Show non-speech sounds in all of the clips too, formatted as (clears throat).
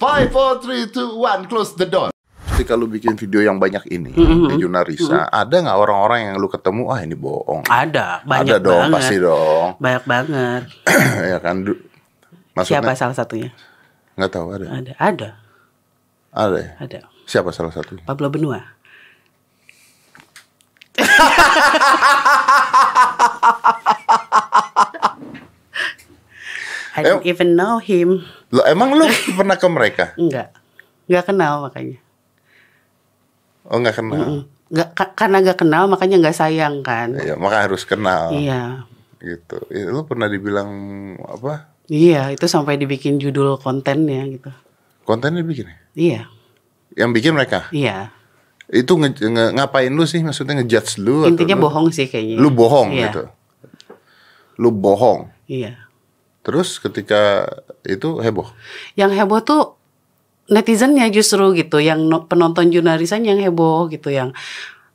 Five, four, three, two, one, close the door. Ketika lu bikin video yang banyak ini Mm-hmm. di Junarisa, ada nggak orang-orang yang lu ketemu, ah ini bohong? Ada, banyak ada dong, banget. pasti dong. Banyak banget. (clears throat) ya kan? Du- Siapa Maksudnya salah satunya? nggak tahu ada. Ada, ada, Ada. ya? ada. Siapa salah satunya? Pablo Benua. (laughs) I don't even know him. Lo emang lu (laughs) pernah ke mereka? Enggak. Enggak kenal makanya. Oh nggak kenal. Mm. Nggak, ka- karena gak kenal makanya nggak sayang kan. Ya, maka harus kenal. Iya. Gitu. Ya, lu pernah dibilang apa? Iya, itu sampai dibikin judul kontennya gitu. Kontennya bikin ya? Iya. Yang bikin mereka? Iya. Itu nge- nge- ngapain lu sih? Maksudnya ngejudge lu? atau Intinya lu- bohong sih kayaknya. Lu bohong Iya. gitu. Lu bohong. Iya. Terus ketika itu heboh. Yang heboh tuh netizennya justru gitu, yang no- penonton jurnalisan yang heboh gitu, yang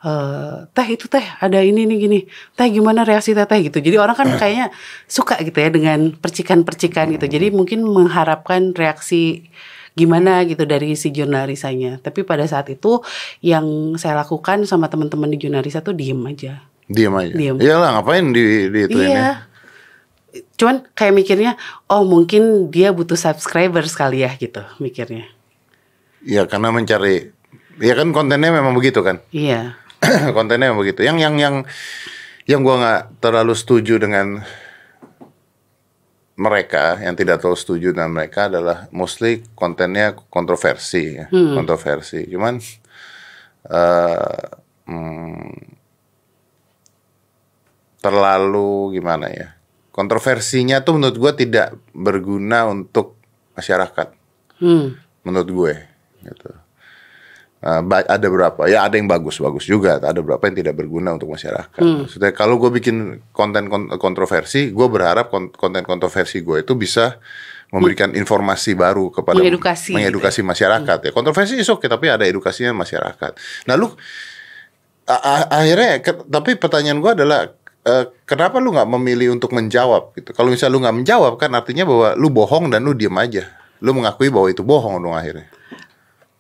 eh teh itu teh ada ini nih gini, teh gimana reaksi teteh gitu. Jadi orang kan (clears throat) kayaknya suka gitu ya dengan percikan-percikan gitu. Jadi mungkin mengharapkan reaksi gimana gitu dari si jurnalisanya. Tapi pada saat itu yang saya lakukan sama teman-teman di jurnalisa tuh diem aja. Diam aja. Diem. Iyalah ngapain di di itu ini? Cuman kayak mikirnya, oh mungkin dia butuh subscriber sekali ya gitu mikirnya. Ya karena mencari Ya kan kontennya memang begitu kan. Iya. (clears throat) kontennya memang begitu. Yang yang yang yang gua nggak terlalu setuju dengan mereka yang tidak terlalu setuju dengan mereka adalah mostly kontennya kontroversi ya. kontroversi cuman eh hmm, terlalu gimana ya kontroversinya tuh menurut gua tidak berguna untuk masyarakat Hmm. menurut gue gitu. Uh, ada berapa ya ada yang bagus bagus juga ada berapa yang tidak berguna untuk masyarakat. Maksudnya kalau gue bikin konten kon- kontroversi, gue berharap kon- konten kontroversi gue itu bisa memberikan informasi baru kepada Mengedukasi mengedukasi masyarakat ya. Kontroversi is oke tapi ada edukasinya masyarakat. Nah lu akhirnya tapi pertanyaan gue adalah eh, kenapa lu nggak memilih untuk menjawab gitu? Kalau misalnya lu nggak menjawab kan artinya bahwa lu bohong dan lu diem aja. Lu mengakui bahwa itu bohong dong akhirnya.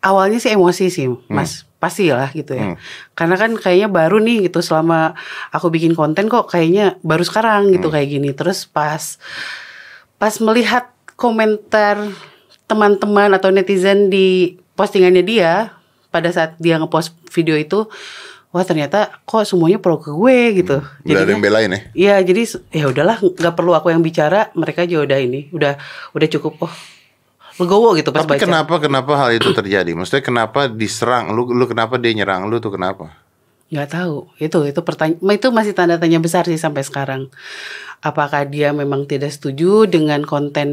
Awalnya sih emosi sih, Mas. Pastilah gitu ya. Karena kan kayaknya baru nih gitu selama aku bikin konten kok kayaknya baru sekarang gitu kayak gini. Terus pas pas melihat komentar teman-teman atau netizen di postingannya dia pada saat dia ngepost video itu, wah ternyata kok semuanya pro ke gue gitu. Udah ada yang belain ya? Iya, jadi ya udahlah, nggak perlu aku yang bicara, mereka juga udah ini, udah udah cukup. Oh, legowo gitu pas Tapi baca. kenapa kenapa hal itu terjadi? Maksudnya kenapa diserang? Lu lu kenapa dia nyerang lu tuh kenapa? Nggak tahu. Itu itu pertanyaan itu masih tanda tanya besar sih sampai sekarang. Apakah dia memang tidak setuju dengan konten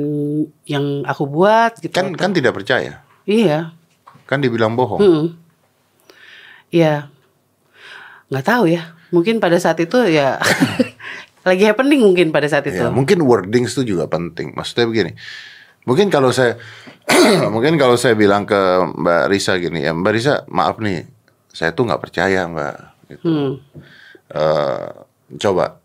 yang aku buat gitu? Kan atau- kan tidak percaya. Iya. Kan dibilang bohong. Hmm. Nggak tahu ya. Mungkin pada saat itu ya (laughs) lagi happening mungkin pada saat itu. Ya, mungkin wordings itu juga penting. Maksudnya begini. Mungkin kalau saya (clears throat) mungkin kalau saya bilang ke Mbak Risa gini ya, Mbak Risa, maaf nih, saya tuh nggak percaya Mbak. Gitu. Hmm. Eh, coba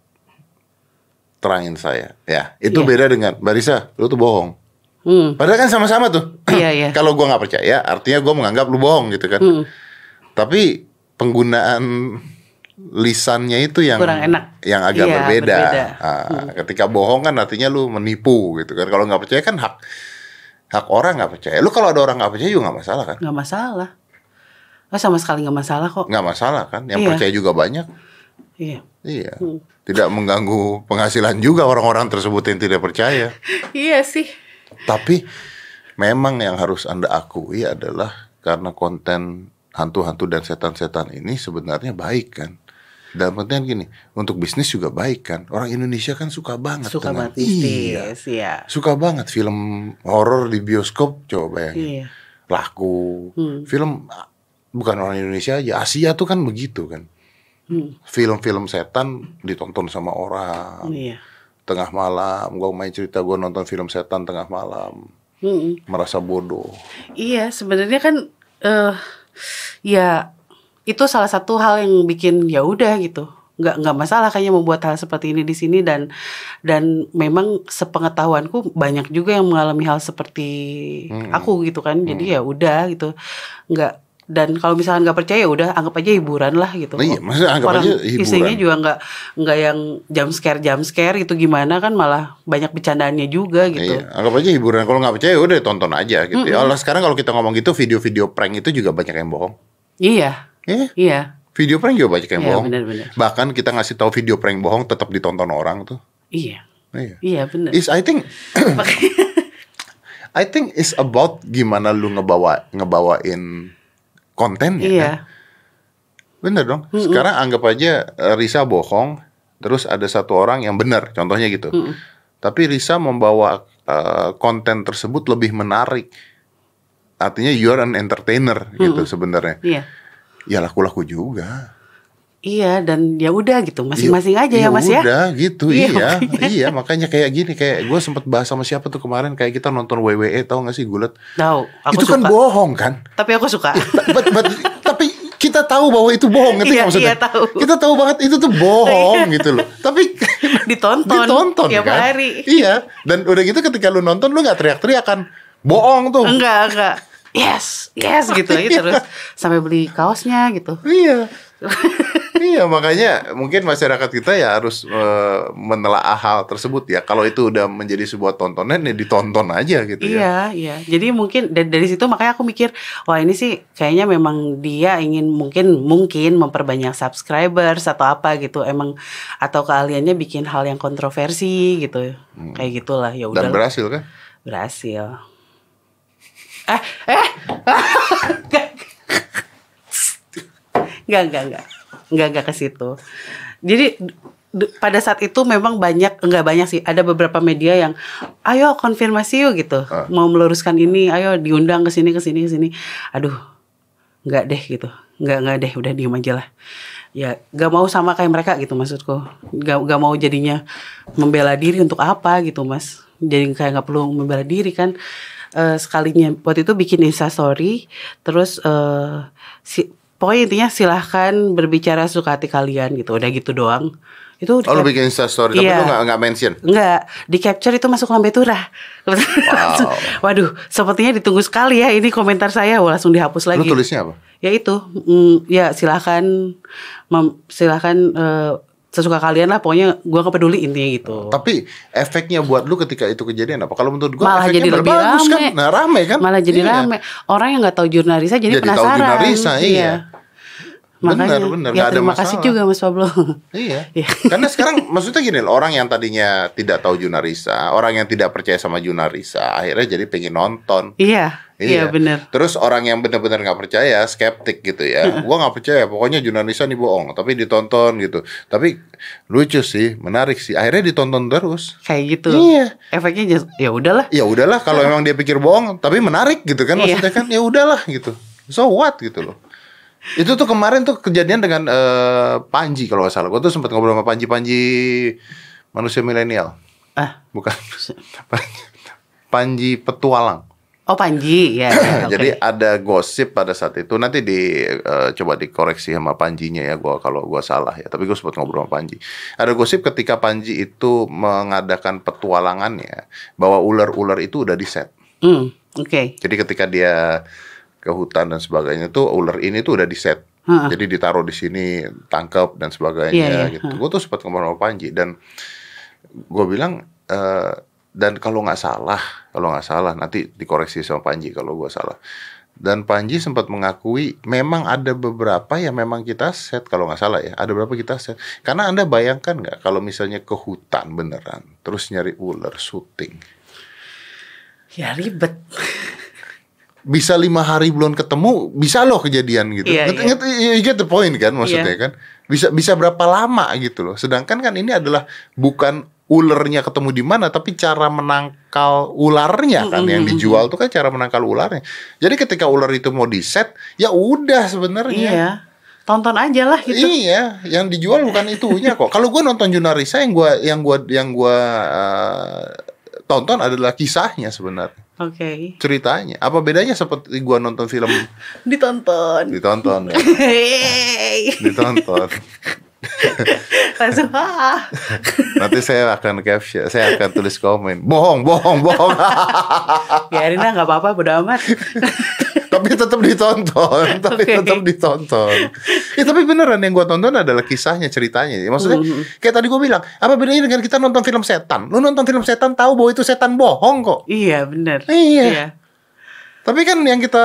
terangin saya. Ya, itu Iya. beda dengan Mbak Risa, lu tuh bohong. Hmm. Padahal kan sama-sama tuh. (clears throat) Iya, iya. (clears throat) Kalau gua nggak percaya, artinya gua menganggap lu bohong gitu kan. Hmm. Tapi penggunaan lisannya itu yang Kurang enak. yang agak Iya, berbeda. berbeda. Ah, Ketika bohong kan artinya lu menipu gitu kan. Kalau nggak percaya kan hak hak orang nggak percaya. Lu kalau ada orang nggak percaya juga nggak masalah kan? Nggak masalah. Oh, sama sekali nggak masalah kok. Nggak masalah kan? Yang Iya. percaya juga banyak. Iya. Iya. Tidak mengganggu penghasilan juga orang-orang tersebut yang tidak percaya. (laughs) Iya sih. Tapi memang yang harus Anda akui adalah karena konten hantu-hantu dan setan-setan ini sebenarnya baik kan. Dalam pengertian gini, untuk bisnis juga baik kan. Orang Indonesia kan suka banget Suka dengan- banget Iya. bisnis. Iya. Suka banget film horor di bioskop coba bayangin. Iya. Laku. Hmm. Film bukan orang Indonesia aja, Asia tuh kan begitu kan. Hmm. Film-film setan ditonton sama orang. Iya. Tengah malam, gue main cerita gue nonton film setan tengah malam. Mm-mm. Merasa bodoh. Iya, sebenarnya kan eh ya itu salah satu hal yang bikin ya udah gitu. nggak nggak masalah kayaknya membuat hal seperti ini di sini dan dan memang sepengetahuanku banyak juga yang mengalami hal seperti Hmm. aku gitu kan jadi ya udah gitu nggak dan kalau misalnya nggak percaya ya udah anggap aja hiburan lah gitu Nah, iya, maksudnya anggap Orang aja hiburan. isinya juga nggak nggak yang jam scare jam scare itu gimana kan malah banyak bercandaannya juga gitu Iya, anggap aja hiburan. Kalau nggak percaya udah tonton aja gitu. Ya Allah sekarang kalau kita ngomong gitu video-video prank itu juga banyak yang bohong. iya Iya, iya video prank juga banyak yang Iya, bohong. benar-benar. Bahkan kita ngasih tahu video prank bohong tetap ditonton orang tuh. iya Iya. iya benar Is I think (laughs) I think is about gimana lu ngebawa ngebawain kontennya. kan? iya Bener dong. Sekarang anggap aja Risa bohong, terus ada satu orang yang benar, contohnya gitu. Tapi Risa membawa eh, konten tersebut lebih menarik. Artinya you're an entertainer gitu sebenarnya. iya Ya laku-laku juga. Iya dan ya udah gitu masing-masing aja ya, Mas ya. Udah gitu Iya, iya. makanya. Iya makanya kayak gini kayak gue sempet bahas sama siapa tuh kemarin kayak kita nonton WWE tau gak sih gulat? Tahu, Itu kan suka. bohong kan? Tapi aku suka. But- but- tapi kita tahu bahwa itu bohong ngerti Iya, maksudnya? iya, tahu. Kita tahu banget itu tuh bohong gitu loh. Tapi (laughs) Ditonton ditonton tiap kan? hari. Iya. Dan udah gitu ketika lu nonton lu nggak teriak-teriak kan bohong tuh. Enggak, enggak. Yes, yes gitu aja terus sampai beli kaosnya gitu. Iya. (laughs) iya makanya mungkin masyarakat kita ya harus eh, menelaah hal tersebut ya. Kalau itu udah menjadi sebuah tontonan ya ditonton aja gitu ya. Iya, iya. Jadi mungkin dari, dari situ makanya aku mikir, wah ini sih kayaknya memang dia ingin mungkin mungkin memperbanyak subscribers atau apa gitu. Emang atau keahliannya bikin hal yang kontroversi gitu. Kayak gitulah ya Hmm. Dan udah. berhasil kan? Berhasil. Eh, eh. Enggak, enggak, enggak. Enggak, enggak ke situ. Jadi pada saat itu memang banyak enggak banyak sih ada beberapa media yang ayo konfirmasi yuk gitu Ah. mau meluruskan ini ayo diundang ke sini ke sini ke sini aduh enggak deh gitu enggak enggak deh udah diem aja lah ya gak mau sama kayak mereka gitu maksudku gak, gak mau jadinya membela diri untuk apa gitu mas jadi kayak nggak perlu membela diri kan Eh, sekalinya waktu itu bikin instastory terus eh si, pokoknya intinya silahkan berbicara suka hati kalian gitu udah gitu doang itu Oh lu bikin instastory tapi Iya. lu nggak nggak mention. Enggak, di capture itu masuk lambe turah. (laughs) Waduh, sepertinya ditunggu sekali ya ini komentar saya, Wah, langsung dihapus Lu lagi. tulisnya apa? Ya itu, mm, ya silahkan, mem- silahkan eh, sesuka kalian lah. Pokoknya gua nggak peduli intinya gitu. Tapi efeknya buat lu ketika itu kejadian apa? Kalau menurut gua Malah efeknya jadi lebih bagus rame. kan? Nah rame kan? Malah jadi Iya. rame. Orang yang nggak tahu jurnalisa jadi, Jadi tahu penasaran. jurnalisa, iya. Makanya, Bener, bener, ya ada terima kasih masalah. juga Mas Pablo. Iya. (laughs) Iya. Karena sekarang maksudnya gini loh, orang yang tadinya tidak tahu Junarisa, orang yang tidak percaya sama Junarisa, akhirnya jadi pengen nonton. iya, iya benar. Terus orang yang benar-benar nggak percaya, skeptik gitu ya. Gua nggak percaya, pokoknya Junarisa nih bohong, tapi ditonton gitu. Tapi lucu sih, menarik sih. Akhirnya ditonton terus. Kayak gitu. Iya. Efeknya just- ya udahlah. Ya udahlah kalau memang dia pikir bohong, tapi menarik gitu kan Iya. maksudnya kan ya udahlah gitu. So what gitu loh. Itu tuh kemarin tuh kejadian dengan eh, Panji kalau nggak salah. Gue tuh sempat ngobrol sama Panji Panji manusia milenial, Ah, bukan (laughs) Panji petualang. Oh Panji ya. ya, (clears throat) oke. Jadi ada gosip pada saat itu nanti di eh, coba dikoreksi sama Panjinya ya gua kalau gua salah ya. Tapi gue sempat ngobrol sama Panji. Ada gosip ketika Panji itu mengadakan petualangannya bahwa ular-ular itu udah di set. Hmm, oke. Jadi ketika dia ke hutan dan sebagainya tuh ular ini tuh udah di set. Heeh. Jadi ditaruh di sini, tangkap dan sebagainya Iya, iya. gitu. Gue tuh sempat ngobrol sama Panji dan gue bilang eh, dan kalau nggak salah, kalau nggak salah nanti dikoreksi sama Panji kalau gue salah. Dan Panji sempat mengakui memang ada beberapa yang memang kita set kalau nggak salah ya, ada beberapa kita set. Karena anda bayangkan nggak kalau misalnya ke hutan beneran, terus nyari ular syuting, Ya ribet. bisa lima hari belum ketemu bisa loh kejadian gitu. Ngerti- iya. ngerti- you get the point kan maksudnya Iya. kan. Bisa bisa berapa lama gitu loh. Sedangkan kan ini adalah bukan ulernya ketemu di mana tapi cara menangkal ularnya kan yang dijual tuh kan cara menangkal ularnya. Jadi ketika ular itu mau di set ya udah sebenarnya. Iya. Tonton aja lah gitu. Iya, yang dijual bukan itunya kok. Kalau gue nonton Junarisa yang gua yang gua yang gua eh, tonton adalah kisahnya sebenarnya, Oke. ceritanya. Apa bedanya seperti gua nonton film (laughs) Ditonton. ditonton ya? (laughs) Ditonton (laughs) Langsung ah. Nanti saya akan caption, saya akan tulis komen. Bohong, bohong, bohong. Biarin lah nggak apa-apa bodo amat. tapi tetap ditonton, (laughs) tapi Oke. tetap ditonton. Ya tapi beneran yang gua tonton adalah kisahnya, ceritanya. Maksudnya Mm-hmm. kayak tadi gua bilang, apa bedanya dengan kita nonton film setan? Lu nonton film setan tahu bahwa itu setan bohong kok. iya bener. Iya. Tapi kan yang kita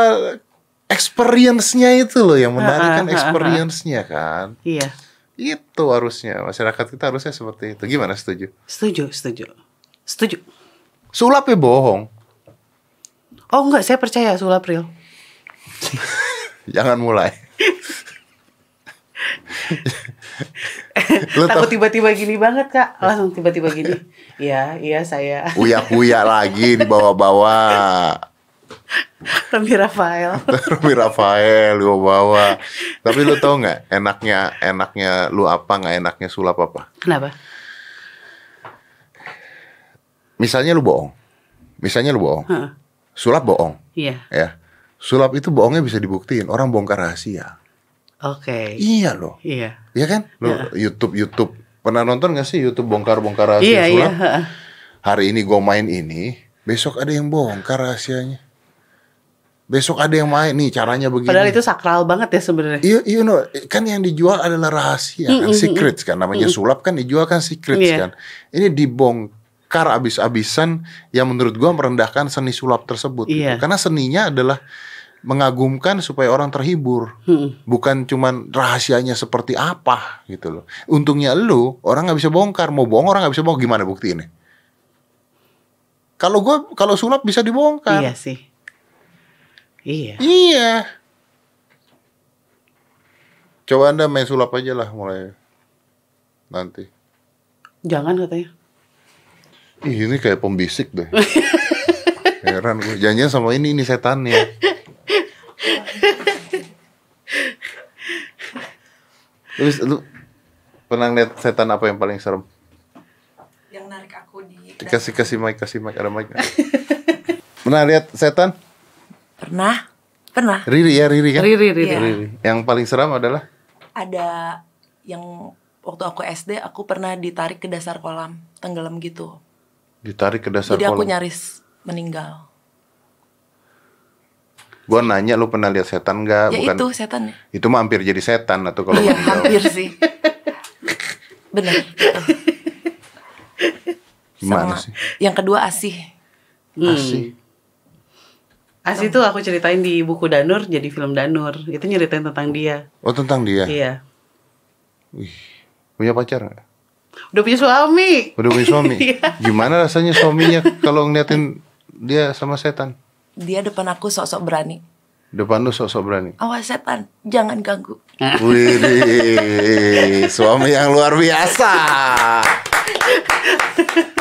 experience-nya itu loh yang menarik kan experience-nya kan. Iya. Itu harusnya masyarakat kita harusnya seperti itu. Gimana setuju? Setuju, setuju. Setuju. Sulap ya bohong. Oh enggak, saya percaya sulap real. (laughs) Jangan mulai. (laughs) Lu Takut tiba-tiba gini banget kak, langsung tiba-tiba gini. Iya, iya saya. uyak-uyak lagi di Rami Rafael. (laughs) Rumi Rafael lu bawa. Tapi lu tau nggak enaknya enaknya lu apa nggak enaknya sulap apa? Kenapa? Misalnya lu bohong. Misalnya lu bohong. Heeh. Sulap bohong, Iya. ya. Sulap itu bohongnya bisa dibuktiin. Orang bongkar rahasia. Oke. Iya loh. Iya. Iya kan? Lu YouTube YouTube pernah nonton gak sih YouTube bongkar-bongkar rahasia Iya, iya. sulap? heeh. Hari ini gue main ini, besok ada yang bongkar rahasianya. Besok ada yang main nih caranya begini. Padahal itu sakral banget ya sebenarnya. You, you know, kan yang dijual adalah rahasia kan, secrets kan, namanya sulap kan dijual kan secrets Iya. kan. Ini dibongkar abis-abisan yang menurut gua merendahkan seni sulap tersebut. gitu. Iya. Karena seninya adalah mengagumkan supaya orang terhibur, Hmm. bukan cuman rahasianya seperti apa gitu loh. Untungnya lu orang nggak bisa bongkar, mau bohong orang nggak bisa bohong, gimana bukti ini? Kalau gua kalau sulap bisa dibongkar. Iya sih. Iya. Iya. Coba anda main sulap aja lah mulai nanti. Jangan katanya. Ih, ini kayak pembisik deh. (laughs) Heran gue. Janjian sama ini ini setannya. Terus lu pernah lihat setan apa yang paling serem? yang narik aku di Kasih kasih mic kasih mic ada mic. pernah lihat setan? Pernah pernah Riri ya Riri kan? Riri, Riri. Iya. Riri. Yang paling seram adalah ada yang waktu aku SD aku pernah ditarik ke dasar kolam tenggelam gitu ditarik ke dasar jadi aku kolam. nyaris meninggal Gua nanya lu pernah lihat setan nggak? ya Bukan itu setan itu mah hampir jadi setan atau kalau iya meninggal. hampir sih benar gitu. Gimana Sama sih? yang kedua asih Hmm. Asik. Asli itu aku ceritain di buku Danur jadi film Danur. Itu nyeritain tentang dia. Oh tentang dia. Iya. Wih, punya pacar nggak? Udah punya suami. Udah punya suami. (laughs) Iya. Gimana rasanya suaminya kalau ngeliatin dia sama setan? dia depan aku sok-sok berani Depan lu sok-sok berani. awas setan jangan ganggu (laughs) Wih, suami yang luar biasa.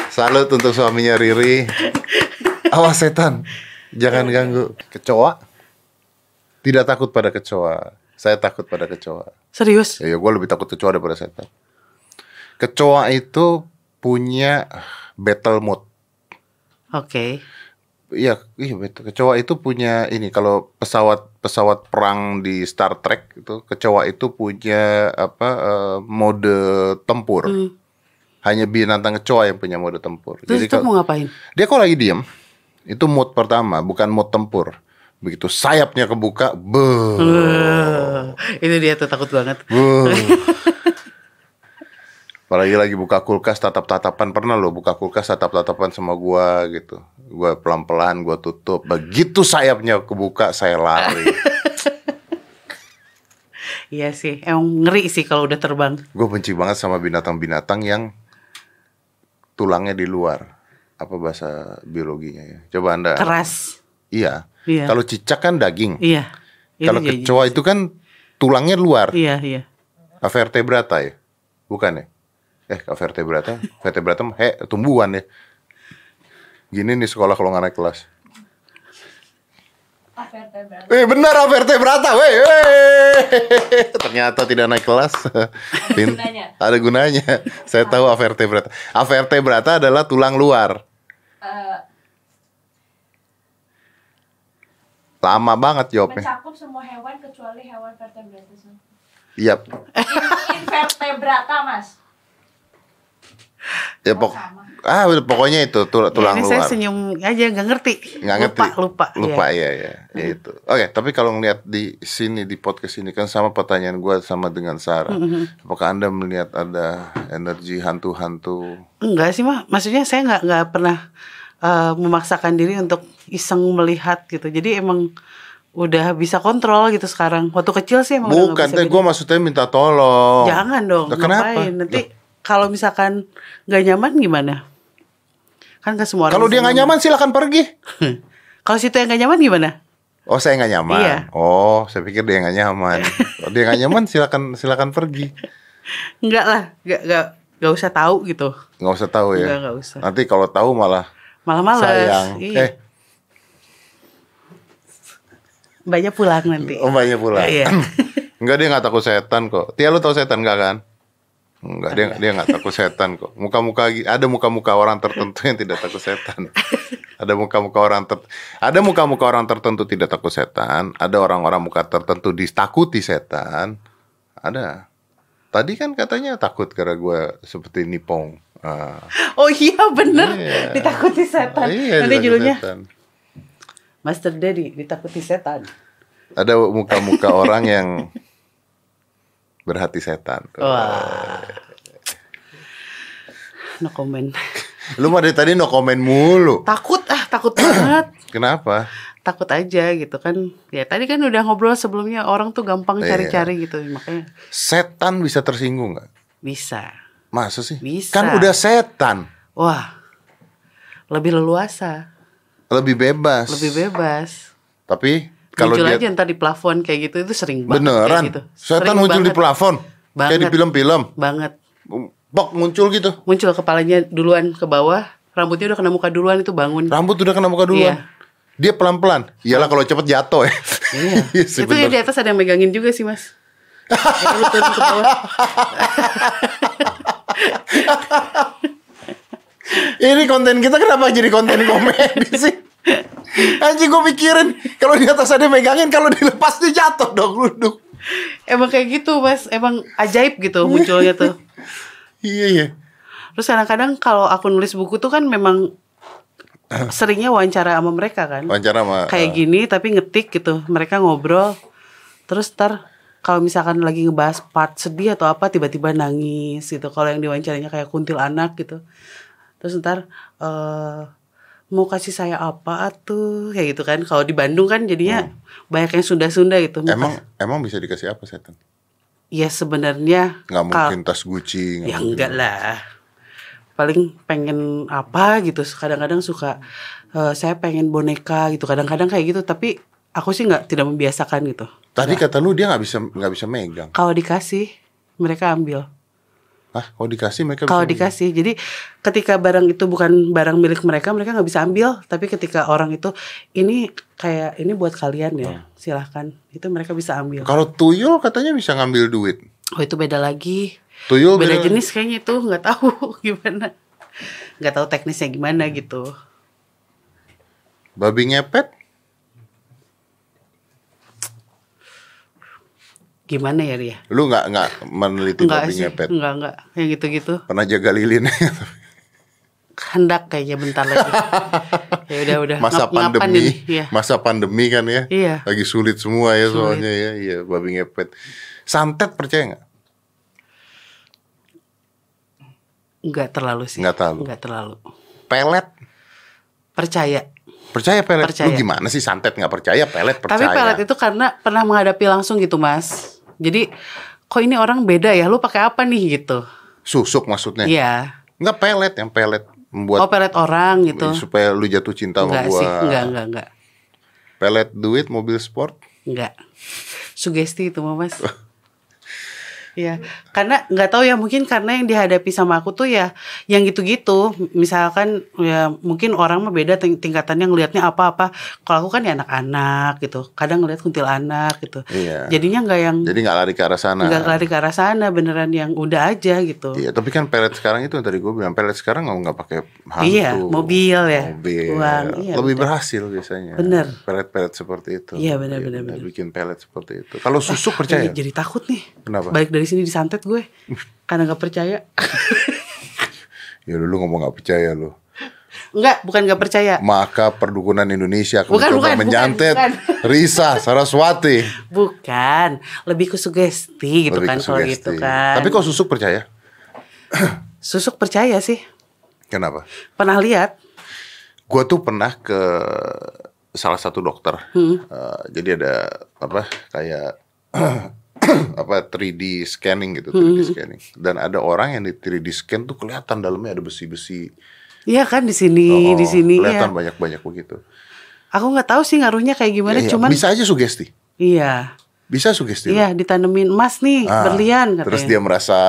Salut untuk suaminya Riri. Awas setan, jangan ganggu. Kecoa? Tidak takut pada kecoa. Saya takut pada kecoa. Serius? Ya, gue lebih takut kecoa daripada setan. Kecoa itu punya battle mode. Oke. Iya, iya betul. Kecoa itu punya ini kalau pesawat pesawat perang di Star Trek itu kecoa itu punya apa eh, mode tempur. Hmm. Hanya binatang kecoa yang punya mode tempur. Terus Jadi itu kalau mau ngapain? dia kalau lagi diem itu mode pertama, bukan mode tempur. Begitu sayapnya kebuka, be, itu dia tuh takut banget. (laughs) Apalagi lagi buka kulkas tatap-tatapan pernah lo buka kulkas tatap-tatapan sama gua gitu. Gua pelan-pelan gua tutup. Begitu sayapnya kebuka saya lari. (laughs) Iya sih. Emang ngeri sih kalau udah terbang. Gue benci banget sama binatang-binatang yang tulangnya di luar. Apa bahasa biologinya ya? Coba Anda. Keras. Iya. Iya. Kalau cicak kan daging. Iya. Kalau kecoa itu kan tulangnya luar. Iya, iya. Vertebrata ya? Bukan ya? Eh, vertebrata, vertebrata mah he, tumbuhan ya. Gini nih sekolah kalau nggak naik kelas. Eh benar vertebrata, weh, weh. (laughs) Ternyata tidak naik kelas. Pin- gunanya? Ada gunanya. Saya tahu vertebrata. Vertebrata adalah tulang luar. Eh, Lama banget jawabnya. mencakup semua hewan kecuali hewan vertebrata. Iya, Invertebrata mas. Ya pok ah pokoknya itu tul- tulang ini luar. saya senyum aja nggak ngerti. nggak ngerti Lupa, lupa. lupa Iya. ya ya, ya itu oke tapi kalau ngeliat di sini di podcast ini kan sama pertanyaan gue sama dengan Sarah apakah anda melihat ada energi hantu-hantu Enggak sih mah, maksudnya saya nggak nggak pernah eh, memaksakan diri untuk iseng melihat gitu. Jadi emang udah bisa kontrol gitu sekarang. Waktu kecil sih emang udah bukan bisa bedain. gue maksudnya minta tolong Jangan dong, Lah, kenapa ngapain? Nanti kalau misalkan nggak nyaman gimana? Kan ke semua orang. kalau dia nggak nyaman silakan pergi (laughs) Kalau situ yang nggak nyaman gimana? oh saya nggak nyaman Iya. oh saya pikir dia nggak nyaman (laughs) kalau dia nggak nyaman silakan silakan pergi Enggak lah, nggak nggak nggak usah tahu gitu. nggak usah tahu ya Nggak, nggak usah. nanti kalau tahu malah Malah malas. sayang Iya. eh Mbaknya pulang nanti. Oh mbaknya pula. Iya. (laughs) Enggak dia nggak takut setan kok. Tia lu tahu setan enggak kan? Enggak dia dia nggak takut setan kok. Muka-muka ada muka-muka orang tertentu yang tidak takut setan. Ada muka-muka orang ter ada muka-muka orang tertentu tidak takut setan. Ada orang-orang muka tertentu ditakuti setan. Ada. Tadi kan katanya takut karena gue seperti nipong. Ah. Oh iya bener, Iya. ditakuti setan. Iya, nanti judulnya. Master Daddy ditakuti setan. Ada muka-muka orang yang berhati setan. Wah. No comment. Lu mah dari tadi no komen mulu. Takut ah, takut banget. (clears throat) Kenapa? Takut aja gitu kan. Ya tadi kan udah ngobrol sebelumnya orang tuh gampang Iya. cari-cari gitu. Makanya Setan bisa tersinggung nggak? bisa. Masa sih? Bisa. Kan udah setan, Wah. Lebih leluasa, lebih bebas. lebih bebas. Tapi kalau muncul dia aja ntar di plafon kayak gitu itu sering banget beneran, gitu. setan Sering muncul di banget. plafon, kayak di Banget. film-film, Banget. bok muncul gitu. Muncul kepalanya duluan ke bawah, rambutnya udah kena muka duluan itu bangun. Rambut udah kena muka duluan. Iya. Dia pelan-pelan. Iyalah kalau cepet jatuh ya. Iya. (laughs) sih, itu ya bener. di atas ada yang megangin juga sih mas. Yang lu turun ke bawah. (laughs) Ini konten kita kenapa jadi konten komedi sih? Anjing gue pikirin kalau di atas ada megangin kalau dilepas dia jatuh dong duduk. Emang kayak gitu mas, emang ajaib gitu munculnya tuh. Iya iya. Terus kadang-kadang kalau aku nulis buku tuh kan memang (clears throat) seringnya wawancara sama mereka kan. Wawancara sama Kayak eh, gini tapi ngetik gitu, mereka ngobrol. Terus ntar kalau misalkan lagi ngebahas part sedih atau apa tiba-tiba nangis gitu. Kalau yang diwawancaranya kayak kuntil anak gitu. Terus ntar eh mau kasih saya apa tuh kayak gitu kan. Kalau di Bandung kan jadinya banyak yang Sunda-Sunda gitu. Mau Emang kas- emang bisa dikasih apa setan? ya sebenarnya Nggak mungkin tas Gucci. Ya mungkin. enggak lah. Paling pengen apa gitu. Kadang-kadang suka eh, saya pengen boneka gitu. Kadang-kadang kayak gitu. Tapi aku sih nggak tidak membiasakan gitu. Tadi kata lu dia nggak bisa nggak bisa megang. Kalau dikasih mereka ambil. Hah? Kalau dikasih mereka Kalau dikasih, jadi ketika barang itu bukan barang milik mereka, mereka nggak bisa ambil. Tapi ketika orang itu ini kayak ini buat kalian ya, silahkan. Itu mereka bisa ambil. Kalau tuyul katanya bisa ngambil duit. Oh itu beda lagi. Tuyul Beda beda- jenis kayaknya itu nggak tahu (laughs) gimana. Nggak tahu teknisnya gimana gitu. Babi ngepet? Gimana ya Ria? Lu nggak nggak meneliti Enggak babi sih, ngepet? enggak enggak yang gitu-gitu. Pernah jaga lilin? Hendak kayaknya bentar lagi. (laughs) ya udah udah. masa Ngap- pandemi? Iya. masa pandemi kan ya? Iya. Lagi sulit semua ya Sulit. soalnya ya, iya babi ngepet. Santet percaya nggak? Enggak terlalu sih. Nggak terlalu. Enggak terlalu. Pelet? Percaya. Percaya pelet? Percaya. Lu gimana sih santet nggak percaya? Pelet percaya? Tapi pelet itu karena pernah menghadapi langsung gitu, Mas. Jadi kok ini orang beda ya? Lu pakai apa nih gitu? Susuk maksudnya? Iya. Nggak pelet yang pelet membuat Oh, pelet orang gitu. supaya lu jatuh cinta sama Enggak gua. sih, enggak, enggak, enggak. Pelet duit mobil sport. Enggak. Sugesti itu mah, Mas. (laughs) Iya, karena nggak tahu ya mungkin karena yang dihadapi sama aku tuh ya yang gitu-gitu. Misalkan ya mungkin orang mah beda ting- tingkatannya ngelihatnya apa-apa. Kalau aku kan ya anak-anak gitu. Kadang ngelihat kuntilanak gitu. Iya. Jadinya nggak yang Jadi nggak lari ke arah sana. nggak lari ke arah sana, beneran yang udah aja gitu. Iya, tapi kan pelet sekarang itu yang tadi gue bilang pelet sekarang nggak nggak pakai hantu. Iya, mobil ya, Mobil. uang, iya, Lebih bener. berhasil biasanya. Bener. Pelet-pelet seperti itu. Iya, bener, bener. Bikin pelet seperti itu. Kalau susuk percaya? Jadi, jadi takut nih. Kenapa? Balik dari sini disantet gue karena nggak percaya. (laughs) Ya dulu ngomong nggak percaya lu. Enggak, bukan nggak percaya. Maka perdukunan Indonesia akan Bukan, mencoba bukan, menyantet bukan, Risa Saraswati. Bukan, lebih ke sugesti gitu Lebih kan kalau gitu kan. Tapi kok susuk percaya? (clears throat) susuk percaya sih. Kenapa? Pernah lihat? Gue tuh pernah ke salah satu dokter. Hmm. Eh, jadi ada apa kayak (clears throat) (clears throat) apa 3D scanning gitu, Hmm. 3D scanning. Dan ada orang yang di 3D scan tuh kelihatan dalamnya ada besi-besi. Iya kan di sini, Oh, di sini kelihatan ya. banyak-banyak begitu. Aku nggak tahu sih ngaruhnya kayak gimana, Iya, iya. cuman bisa aja sugesti. iya, Bisa sugesti. iya ditanemin emas nih Ah, berlian katanya. Terus dia merasa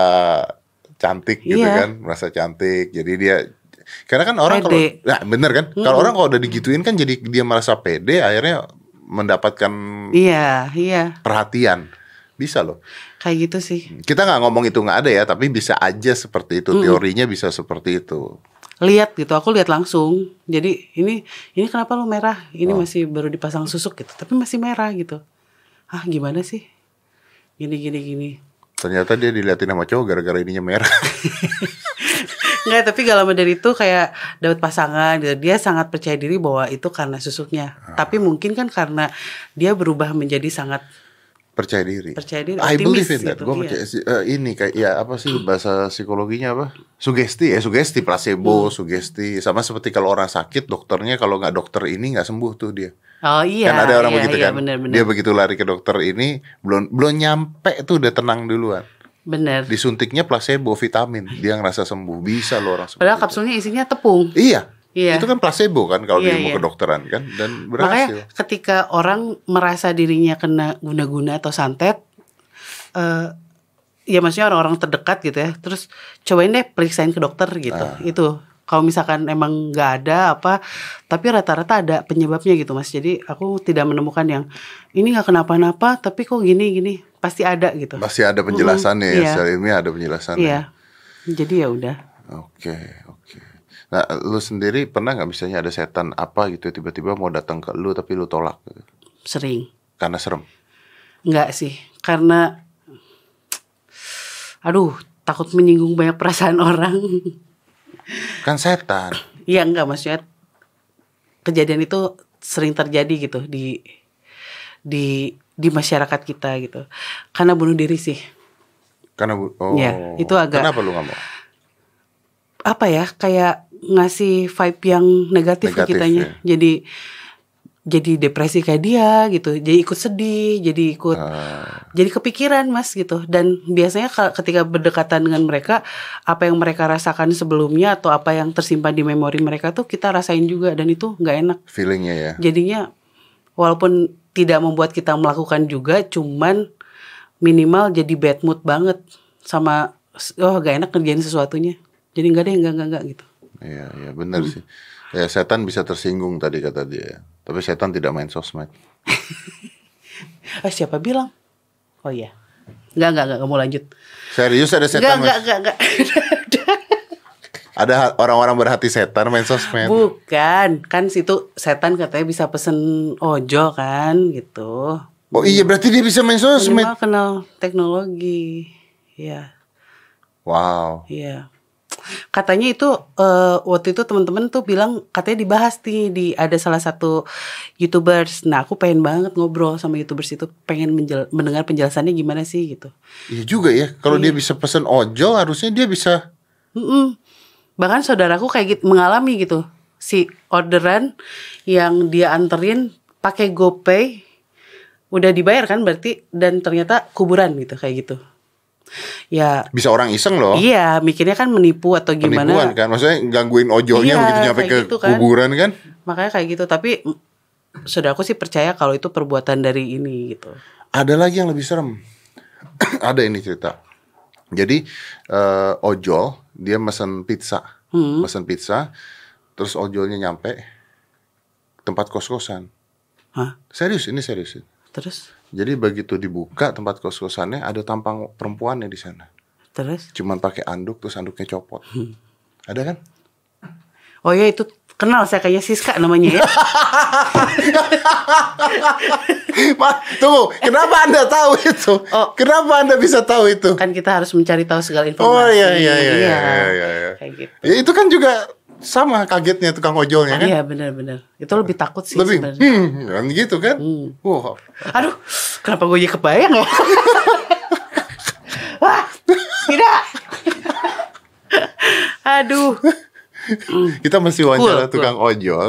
cantik gitu Iya. kan, merasa cantik. Jadi dia karena kan orang kalau nah bener kan? Kalau orang kalau udah digituin kan jadi dia merasa pede akhirnya mendapatkan Iya, iya, perhatian. Bisa loh. kayak gitu sih. Kita nggak ngomong itu nggak ada ya, tapi bisa aja seperti itu. Teorinya bisa seperti itu. Lihat gitu, aku lihat langsung. Jadi ini ini kenapa lu merah? Oh. Ini masih baru dipasang susuk gitu, tapi masih merah gitu. Ah gimana sih? Gini gini gini. Ternyata dia diliatin sama cowok gara-gara ininya merah. (laughs) Enggak, tapi gak lama dari itu kayak dapat pasangan gitu. Dia sangat percaya diri bahwa itu karena susuknya. Ah. Tapi mungkin kan karena dia berubah menjadi sangat percaya diri. Percaya diri, I believe in that. gitu, Gue iya. percaya sih, eh, ini kayak ya apa sih bahasa psikologinya apa? Sugesti ya, sugesti Hmm. placebo, sugesti. Sama seperti kalau orang sakit, dokternya kalau nggak dokter ini nggak sembuh tuh dia. Oh iya. kan ada orang iya, begitu iya, kan. Bener, bener. Dia begitu lari ke dokter ini belum belum nyampe tuh udah tenang duluan. Bener. Disuntiknya placebo vitamin, dia ngerasa sembuh. Bisa loh orang Padahal itu. kapsulnya isinya tepung. Iya. Iya. Itu kan placebo kan kalau Iya, di ilmu iya. kedokteran kan dan Makanya berhasil. ketika orang merasa dirinya kena guna-guna atau santet, eh ya maksudnya orang-orang terdekat gitu ya, terus cobain deh periksain ke dokter gitu. Ah. Itu kalau misalkan emang nggak ada apa, tapi rata-rata ada penyebabnya gitu mas. Jadi aku tidak menemukan yang ini nggak kenapa-napa, tapi kok gini-gini, pasti ada gitu. Masih ada penjelasannya Mm-mm, ya, iya. secara ilmiah ada penjelasannya. Iya. Jadi ya udah. Oke, oke. Nah, lu sendiri pernah nggak misalnya ada setan apa gitu tiba-tiba mau datang ke lu tapi lu tolak gitu? Sering. karena serem. Enggak sih, karena aduh, takut menyinggung banyak perasaan (laughs) orang. Kan setan. Iya enggak maksudnya kejadian itu sering terjadi gitu di di di masyarakat kita gitu. Karena bunuh diri sih. Karena bu- oh. Iya, itu agak- Kenapa lu nggak mau? Apa ya? Kayak ngasih vibe yang negatif, ke Negatif, kitanya. ya. Jadi jadi depresi kayak dia gitu. Jadi ikut sedih, jadi ikut Ah, jadi kepikiran mas gitu dan biasanya ka- ketika berdekatan dengan mereka apa yang mereka rasakan sebelumnya atau apa yang tersimpan di memori mereka tuh kita rasain juga dan itu nggak enak feelingnya ya. jadinya walaupun tidak membuat kita melakukan juga cuman minimal jadi bad mood banget sama oh gak enak ngerjain sesuatunya jadi nggak deh nggak nggak nggak gitu Iya, iya benar Hmm. sih. Ya setan bisa tersinggung tadi kata dia. Tapi setan tidak main sosmed. (laughs) eh siapa bilang oh iya nggak nggak nggak nggak mau lanjut Serius ada setan? nggak Mas? nggak nggak (laughs) Ada orang-orang berhati setan main sosmed. Bukan, kan situ setan katanya bisa pesen ojol kan gitu. Oh iya berarti dia bisa main sosmed. Minimal kenal teknologi. Iya, Wow. iya. Katanya itu eh, waktu itu teman-teman tuh bilang katanya dibahas nih di ada salah satu youtubers. Nah aku pengen banget ngobrol sama youtubers itu, pengen menjel- mendengar penjelasannya gimana sih gitu. Iya juga ya. Kalau dia bisa pesen ojol harusnya dia bisa Mm-mm. Bahkan saudaraku kayak gitu mengalami gitu. Si orderan yang dia anterin pakai GoPay udah dibayar kan berarti dan ternyata kuburan gitu kayak gitu. Ya bisa orang iseng loh. iya mikirnya kan menipu atau gimana. Penipuan kan. Maksudnya gangguin ojolnya Iya, begitu nyampe ke gitu kan. kuburan kan. Makanya kayak gitu tapi mm, saudaraku sih percaya kalau itu perbuatan dari ini gitu. Ada lagi yang lebih serem. (clears throat) Ada ini cerita. Jadi eh, ojol dia mesen pizza, Hmm. mesen pizza, terus ojolnya nyampe tempat kos kosan. Hah? Serius ini serius. Terus? Jadi begitu dibuka tempat kos kosannya ada tampang perempuannya di sana. Terus? Cuman pakai anduk terus anduknya copot. Hmm. Ada kan? Oh ya itu kenal saya kayaknya Siska namanya ya. (laughs) Ma, tunggu, kenapa anda tahu itu? Oh. Kenapa anda bisa tahu itu? kan kita harus mencari tahu segala informasi. Oh iya iya iya iya iya. iya. Kayak gitu. Ya, itu kan juga sama kagetnya tukang ojolnya kan? Iya benar-benar. Itu lebih takut sih Lebih, sebenarnya. hmm, kan gitu kan? Wow. Aduh, kenapa gue jadi kebayang ya? (laughs) Wah, tidak. (laughs) Aduh. Kita masih wawancara Cool, cool. tukang ojol.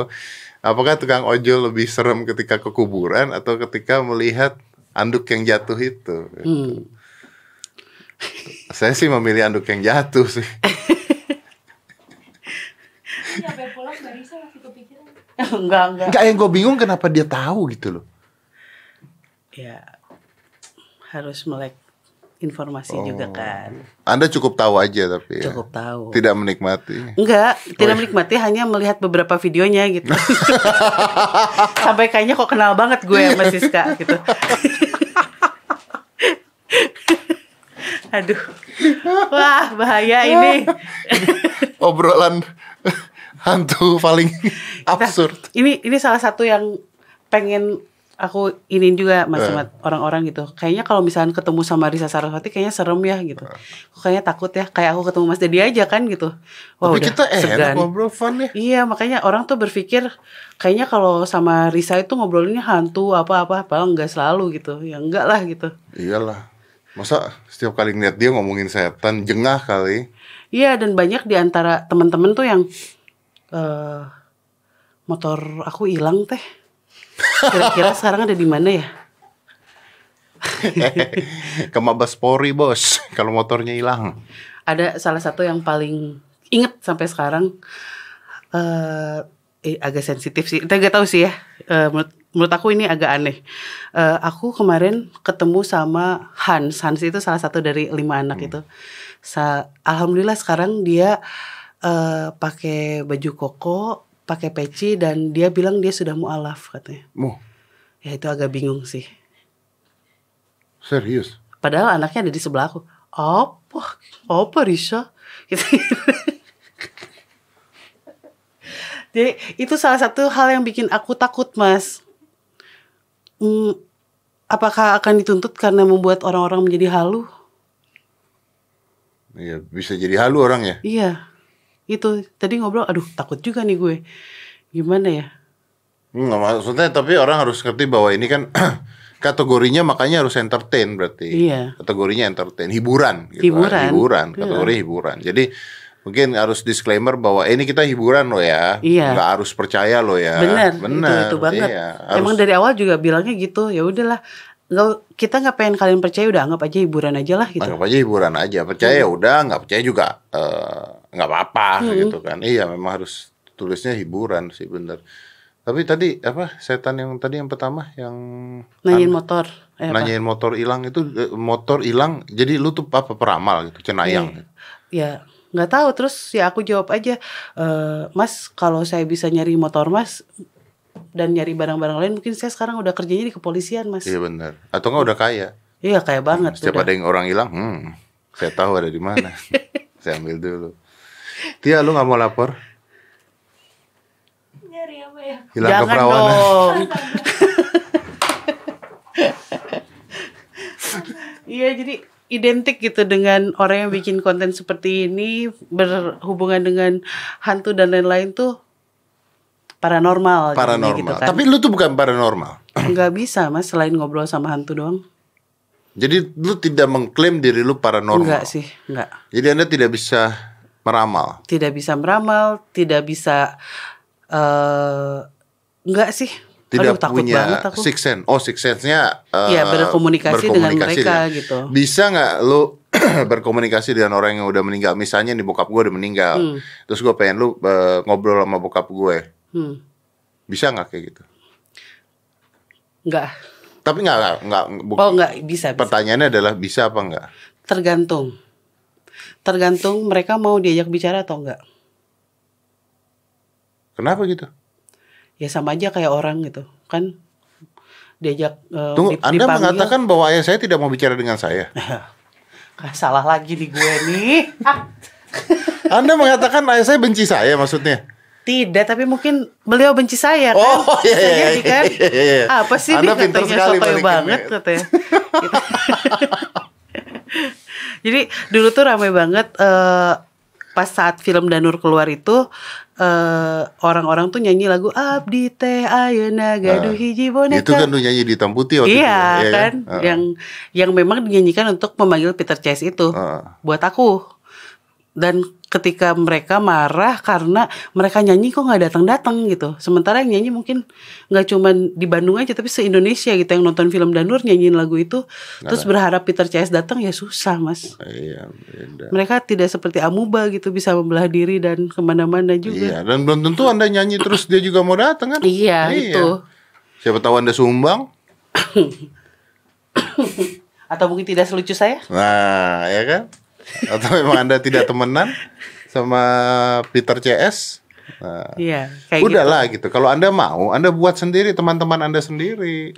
Apakah tukang ojol lebih serem ketika ke kuburan atau ketika melihat anduk yang jatuh itu? Hmm. Saya sih memilih anduk yang jatuh sih. (laughs) Sampai pulang Mbak Risa masih kepikiran. (laughs) enggak, enggak. Enggak yang gue bingung kenapa dia tahu gitu loh. Ya, harus melek informasi juga kan. Anda cukup tahu aja tapi ya. Cukup tahu. Tidak menikmati. Enggak, tidak menikmati hanya melihat beberapa videonya gitu. (laughs) Sampai kayaknya kok kenal banget gue sama Siska gitu. (laughs) Aduh. Wah, bahaya ini. Obrolan hantu paling (laughs) absurd. Ini ini salah satu yang pengen aku ini juga mas Eh. sama orang-orang gitu. Kayaknya kalau misalnya ketemu sama Risa Saraswati kayaknya serem ya gitu. Kok Kayaknya takut ya. Kayak aku ketemu Mas Dedi aja kan gitu. Wah, Tapi udah kita enak segan. ngobrol fun ya. Iya makanya orang tuh berpikir kayaknya kalau sama Risa itu ngobrolinnya hantu apa-apa padahal enggak selalu gitu ya enggak lah gitu Iyalah. Masa setiap kali ngeliat dia ngomongin setan jengah kali. iya dan banyak di antara teman-teman tuh yang eh motor aku hilang teh. Kira-kira sekarang ada di mana ya? (laughs) Ke Mabes Polri bos. Kalau motornya hilang. ada salah satu yang paling inget sampai sekarang. Eh eh, agak sensitif sih. Kita gak tahu sih ya. Eh, menurut menurut aku ini agak aneh. Eh, aku kemarin ketemu sama Hans. Hans itu salah satu dari lima anak itu. Sa alhamdulillah sekarang dia eh, pakai baju koko pakai peci dan dia bilang dia sudah mualaf katanya Mu, ya itu agak bingung sih serius. Padahal anaknya ada di sebelah aku. Apa? Apa Risa? (laughs) Gitu. Jadi itu salah satu hal yang bikin aku takut mas. Hmm, apakah akan dituntut karena membuat orang-orang menjadi halu? Iya, bisa jadi halu orangnya. Iya. Itu tadi ngobrol, aduh takut juga nih gue. Gimana ya? Enggak maksudnya tapi orang harus ngerti bahwa ini kan (clears throat) kategorinya makanya harus entertain berarti. Iya. Kategorinya entertain, hiburan gitu. Hiburan. Hiburan, Iya. kategori hiburan. Jadi mungkin harus disclaimer bahwa eh, ini kita hiburan loh ya. Iya. Nggak harus percaya loh ya. Benar, Benar. itu itu banget. Iya, Emang harus- dari awal juga bilangnya gitu. Ya udahlah, nggak kita nggak pengen kalian percaya udah anggap aja hiburan aja lah gitu. Anggap aja hiburan aja. Percaya ya udah, nggak percaya juga eh, nggak apa-apa gitu kan. Iya, memang harus tulisnya hiburan sih bener. Tapi tadi apa setan yang tadi yang pertama yang Nanyain Anda- motor. Eh, apa? nanyain motor hilang itu eh, motor hilang. Jadi lu tuh apa peramal gitu, cenayang. Iya. Ya nggak tahu terus ya aku jawab aja, "Eh, Mas kalau saya bisa nyari motor Mas dan nyari barang-barang lain mungkin saya sekarang udah kerjanya di kepolisian Mas. Iya bener. Atau nggak udah kaya. Iya kayak banget. Setiap udah. ada yang orang hilang, hmm, saya tahu ada di mana. (laughs) saya ambil dulu. Tia, lu nggak mau lapor? Nyari apa ya? Hilang Jangan keperawanan. dong. (laughs) Iya jadi identik gitu dengan orang yang bikin konten seperti ini berhubungan dengan hantu dan lain-lain tuh paranormal. jadinya Paranormal. Gitu kan. Tapi lu tuh bukan paranormal. (clears throat) nggak bisa mas selain ngobrol sama hantu doang. Jadi lu tidak mengklaim diri lu paranormal. Enggak sih, enggak. Jadi anda tidak bisa meramal. Tidak bisa meramal, tidak bisa eh enggak sih. Tidak Aduh, takut punya banget aku. six sense. Oh six sense-nya eh, Iya, berkomunikasi dengan ya. mereka gitu. Bisa nggak lu (clears throat) berkomunikasi dengan orang yang udah meninggal? Misalnya nih bokap gue udah meninggal. Hmm. Terus gue pengen lu eh, ngobrol sama bokap gue. Hmm, Bisa nggak kayak gitu? enggak. Tapi nggak nggak Oh, enggak bisa, bisa. Pertanyaannya adalah bisa apa nggak? Tergantung. Tergantung mereka mau diajak bicara atau enggak. Kenapa gitu? Ya sama aja kayak orang gitu. Kan diajak eh, Tunggu, dip- Anda dipanggil. mengatakan bahwa ayah saya tidak mau bicara dengan saya. (laughs) Ah, salah lagi nih gue nih. (laughs) Anda mengatakan ayah saya benci saya maksudnya. Tidak, tapi mungkin beliau benci saya kan. Oh, (laughs) iya, iya, iya, kan. iya, iya. Apa sih Anda pintar katanya sekali banget katanya. Gitu. Jadi dulu tuh ramai banget eh, pas saat film Danur keluar itu eh, orang-orang tuh nyanyi lagu Abdi teh ayeuna gaduh hiji boneka. Itu kan lu nyanyi di hitam putih waktu itu. Iya ya kan, Heeh. yang yang memang dinyanyikan untuk memanggil Peter Chase itu Heeh. buat aku. Dan ketika mereka marah karena mereka nyanyi kok nggak datang-datang gitu. Sementara yang nyanyi mungkin nggak cuman di Bandung aja tapi se Indonesia gitu yang nonton film Danur nyanyiin lagu itu, terus berharap Peter Chase datang ya susah mas. Iya, beda. Mereka tidak seperti amuba gitu bisa membelah diri dan ke mana-mana juga. Iya, dan belum tentu Anda nyanyi terus dia juga mau datang kan? Iya, itu. Siapa tahu Anda sumbang? (coughs) Atau mungkin tidak selucu saya? Nah, ya kan? Atau memang Anda tidak temenan sama Peter CS? Nah, Iya, kayak udahlah gitu. Kalau Anda mau, Anda buat sendiri teman-teman Anda sendiri.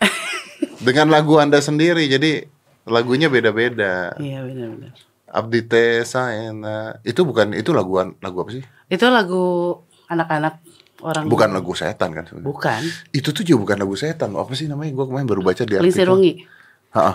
(laughs) Dengan lagu Anda sendiri. Jadi lagunya beda-beda. gitu. Iya benar-benar. Abdi teh saena. Itu bukan itu lagu lagu apa sih? Itu lagu anak-anak orang Bukan lagu setan kan sebenarnya. Bukan. Itu tuh juga bukan lagu setan. Apa sih namanya? Gua kemarin baru baca di artikel. Ha-ha.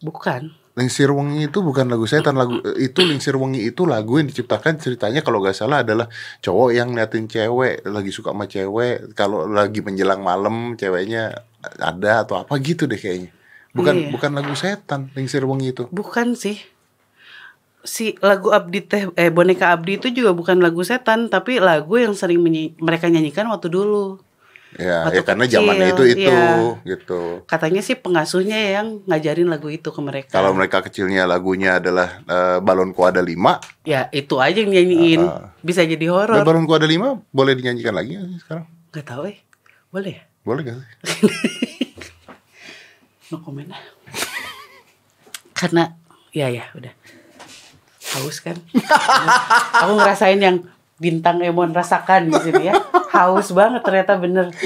Bukan. Lingsir Wengi itu bukan lagu setan lagu itu Lingsir Wengi itu lagu yang diciptakan ceritanya kalau nggak salah adalah cowok yang ngeliatin cewek lagi suka sama cewek kalau lagi menjelang malam ceweknya ada atau apa gitu deh kayaknya bukan Iya. bukan lagu setan Lingsir Wengi itu Bukan sih. Si lagu Abdi teh eh boneka Abdi itu juga bukan lagu setan tapi lagu yang sering menyi- mereka nyanyikan waktu dulu. Ya, Waktu ya karena kecil, zamannya itu itu iya. gitu Katanya sih pengasuhnya yang ngajarin lagu itu ke mereka. kalau mereka kecilnya lagunya adalah eh, balonku ada lima ya itu aja yang nyanyiin. Ah, Bisa jadi horor. balonku ada lima boleh dinyanyikan lagi sekarang Gak tahu eh. Boleh ya? boleh gak sih (laughs) No comment. Karena ya ya udah. Haus kan? (laughs) Aku ngerasain yang bintang Emon rasakan di sini ya. (laughs) Haus banget ternyata bener. (laughs)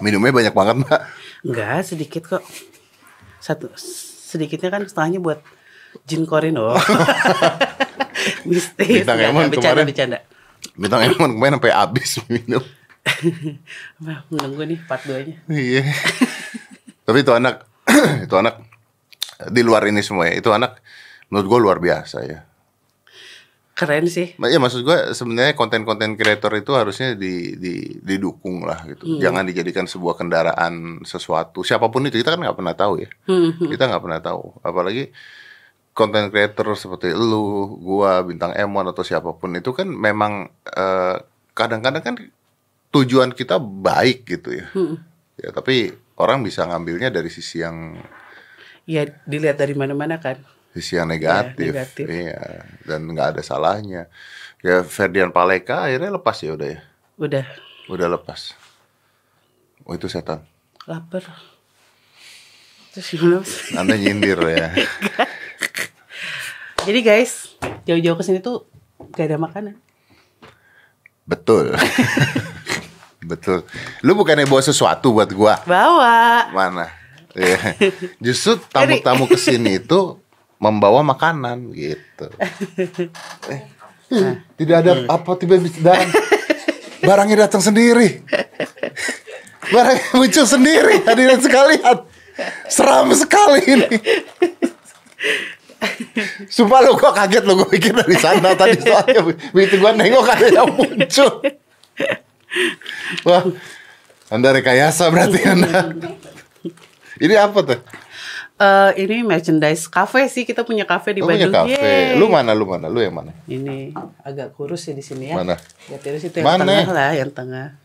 minumnya banyak banget mbak Enggak, sedikit kok. Satu sedikitnya kan setengahnya buat jin korin oh. (laughs) Mistis. Bintang Emon kemarin. bercanda. bintang emon kemarin sampai habis minum Wah, Menunggu nih part 2 nya. Iya. Tapi itu anak, (clears throat) itu anak di luar ini semua ya. Itu anak menurut gue luar biasa ya. Keren sih. Ya maksud gue sebenarnya konten-konten kreator itu harusnya di, di, didukung lah gitu. Jangan dijadikan sebuah kendaraan sesuatu. Siapa pun itu kita kan nggak pernah tahu ya. Kita nggak pernah tahu. Apalagi konten creator seperti lu, gua, bintang Emon atau siapa pun itu kan memang eh, kadang-kadang kan tujuan kita baik gitu ya. Ya tapi orang bisa ngambilnya dari sisi yang Ya dilihat dari mana-mana kan. sisi yang negatif, negatif. iya dan nggak ada salahnya. Ya Ferdian Paleka akhirnya lepas ya udah ya, Udah udah lepas. Oh itu setan. lapar. Terus gimana? Anda nyindir ya. (laughs) Jadi guys, jauh-jauh ke sini tuh gak ada makanan. Betul. (laughs) Betul. Lu bukannya bawa sesuatu buat gua? Bawa. Mana? Iya. Justru (laughs) tamu-tamu ke sini itu membawa makanan gitu. (laughs) Eh, tidak ada apa tiba-tiba datang. Barangnya datang sendiri. Barangnya muncul sendiri hadirin sekalian. Seram sekali ini. Sumpah lu gua kaget lu gua pikir dari sana tadi soalnya begitu gua nengok ada yang muncul. Wah, Anda rekayasa berarti Anda. Ini apa tuh? Eh ini merchandise cafe sih kita punya cafe di punya Bandung. kafe. Yeay. Lu mana? Lu mana? Lu yang mana? Ini agak kurus ya di sini ya. Mana? Ya terus itu yang Mana? tengah lah, yang tengah.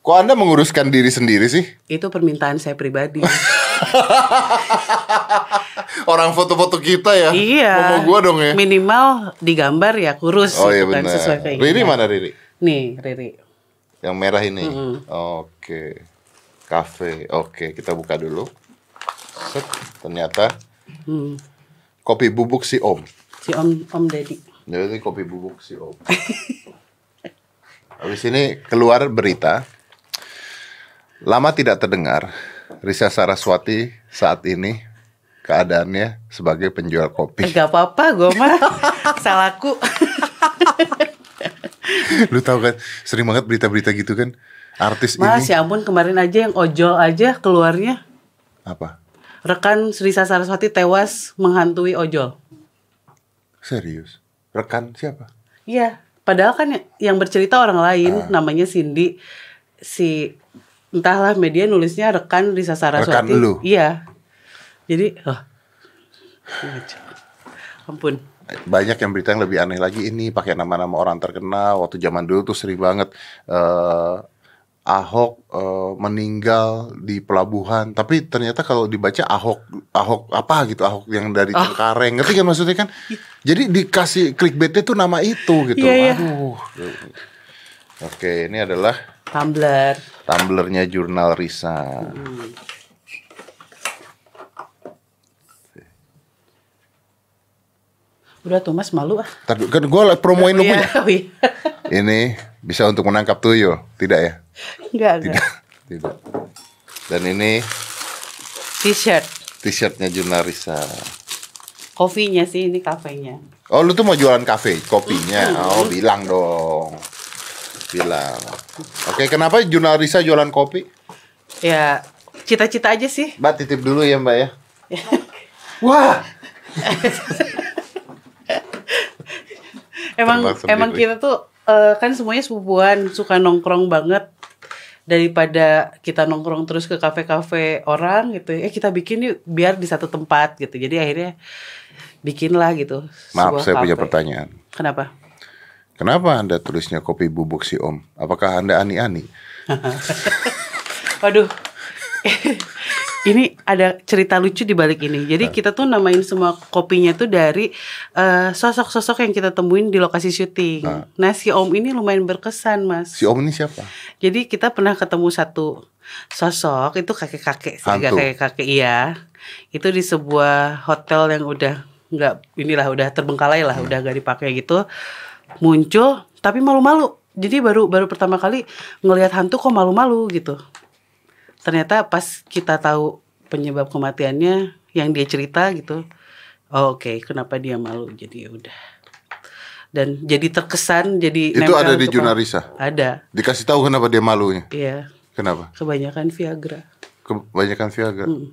Kok Anda menguruskan diri sendiri sih? Itu permintaan saya pribadi. (laughs) Orang foto-foto kita ya. iya. Ngomong gua dong ya. Minimal digambar ya kurus Oh iya gitu kan, benar. sesuai keinginan. Riri mana Riri? Nih, Riri. Yang merah ini. Oke. Cafe. Oke, kita buka dulu. Set, ternyata Hmm. kopi bubuk si Om. Si Om Om Deddy. Jadi kopi bubuk si Om. Habis ini keluar berita. Lama tidak terdengar. Risa Saraswati saat ini keadaannya sebagai penjual Eh, kopi. gak apa-apa gue mah (laughs) salahku. Lu tahu kan sering banget berita-berita gitu kan. Artis Mas ini ya ampun kemarin aja yang ojol aja keluarnya apa? rekan Srisa Saraswati tewas menghantui ojol. Serius? Rekan siapa? Iya, padahal kan yang bercerita orang lain Ah. namanya Cindy si entahlah media nulisnya rekan Risa Saraswati. Rekan lu? Iya. Jadi, oh. Ampun. banyak yang berita yang lebih aneh lagi ini pakai nama-nama orang terkenal waktu zaman dulu tuh sering banget eh Ahok eh, meninggal di pelabuhan. Tapi ternyata kalau dibaca Ahok Ahok apa gitu Ahok yang dari Ah. Cengkareng. Ngerti kan maksudnya kan? Jadi dikasih clickbaitnya tuh nama itu gitu. Iya, iya. aduh. Oke ini adalah Tumblr. tumblernya jurnal Risa. Udah tuh Mas malu ah. Dulu, kan gue promoin lu punya Iya, (laughs) oh iya. ini bisa untuk menangkap tuyul tidak ya Enggak, enggak. Tidak, tidak. Dan ini T-shirt. t-shirtnya jurnal Risa. Kopinya sih ini kafenya. Oh, lu tuh mau jualan kafe, kopinya. Oh, bilang dong. Bilang. Oke, kenapa jurnal Risa jualan kopi? Ya, cita-cita aja sih. Mbak titip dulu ya, Mbak ya. (laughs) Wah, Emang Terbang emang kita tuh eh, kan semuanya sepupuan, suka nongkrong banget daripada kita nongkrong terus ke kafe-kafe orang gitu. Eh kita bikin yuk biar di satu tempat gitu. Jadi akhirnya bikinlah gitu. maaf saya punya kafe. pertanyaan. Kenapa? Kenapa Anda tulisnya kopi bubuk si Om? Apakah Anda ani-ani? (laughs) Waduh. (laughs) ini ada cerita lucu di balik ini. Jadi kita tuh namain semua kopinya tuh dari eh, sosok-sosok yang kita temuin di lokasi syuting. Nah, si Om ini lumayan berkesan, Mas. Si Om ini siapa? Jadi kita pernah ketemu satu sosok itu kakek-kakek sih, kakek-kakek iya. Itu di sebuah hotel yang udah nggak inilah udah terbengkalai lah, udah gak dipakai gitu. Muncul tapi malu-malu. Jadi baru baru pertama kali ngelihat hantu kok malu-malu gitu. Ternyata pas kita tahu penyebab kematiannya yang dia cerita gitu. Oh, oke, kenapa dia malu? Jadi ya udah. Dan jadi terkesan jadi Itu ada di ke jurnal kepala. Risa. Ada. Dikasih tahu kenapa dia malunya? Iya, Kenapa? kebanyakan Viagra. Kebanyakan Viagra. Mm.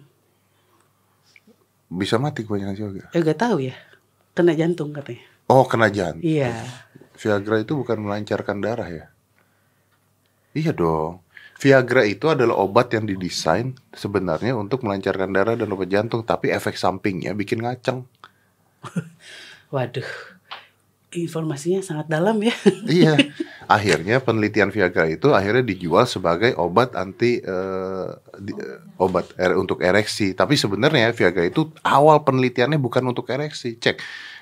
Bisa mati kebanyakan Viagra. Eh gak tahu ya, kena jantung katanya. Oh, kena jantung. Iya. Viagra itu bukan melancarkan darah ya? Iya dong. Viagra itu adalah obat yang didesain sebenarnya untuk melancarkan darah dan obat jantung, tapi efek sampingnya bikin ngaceng. (laughs) Waduh, informasinya sangat dalam ya. (laughs) iya. Akhirnya penelitian Viagra itu akhirnya dijual sebagai obat anti eh, di- eh, obat er- untuk ereksi. Tapi sebenarnya Viagra itu awal penelitiannya bukan untuk ereksi. Cek.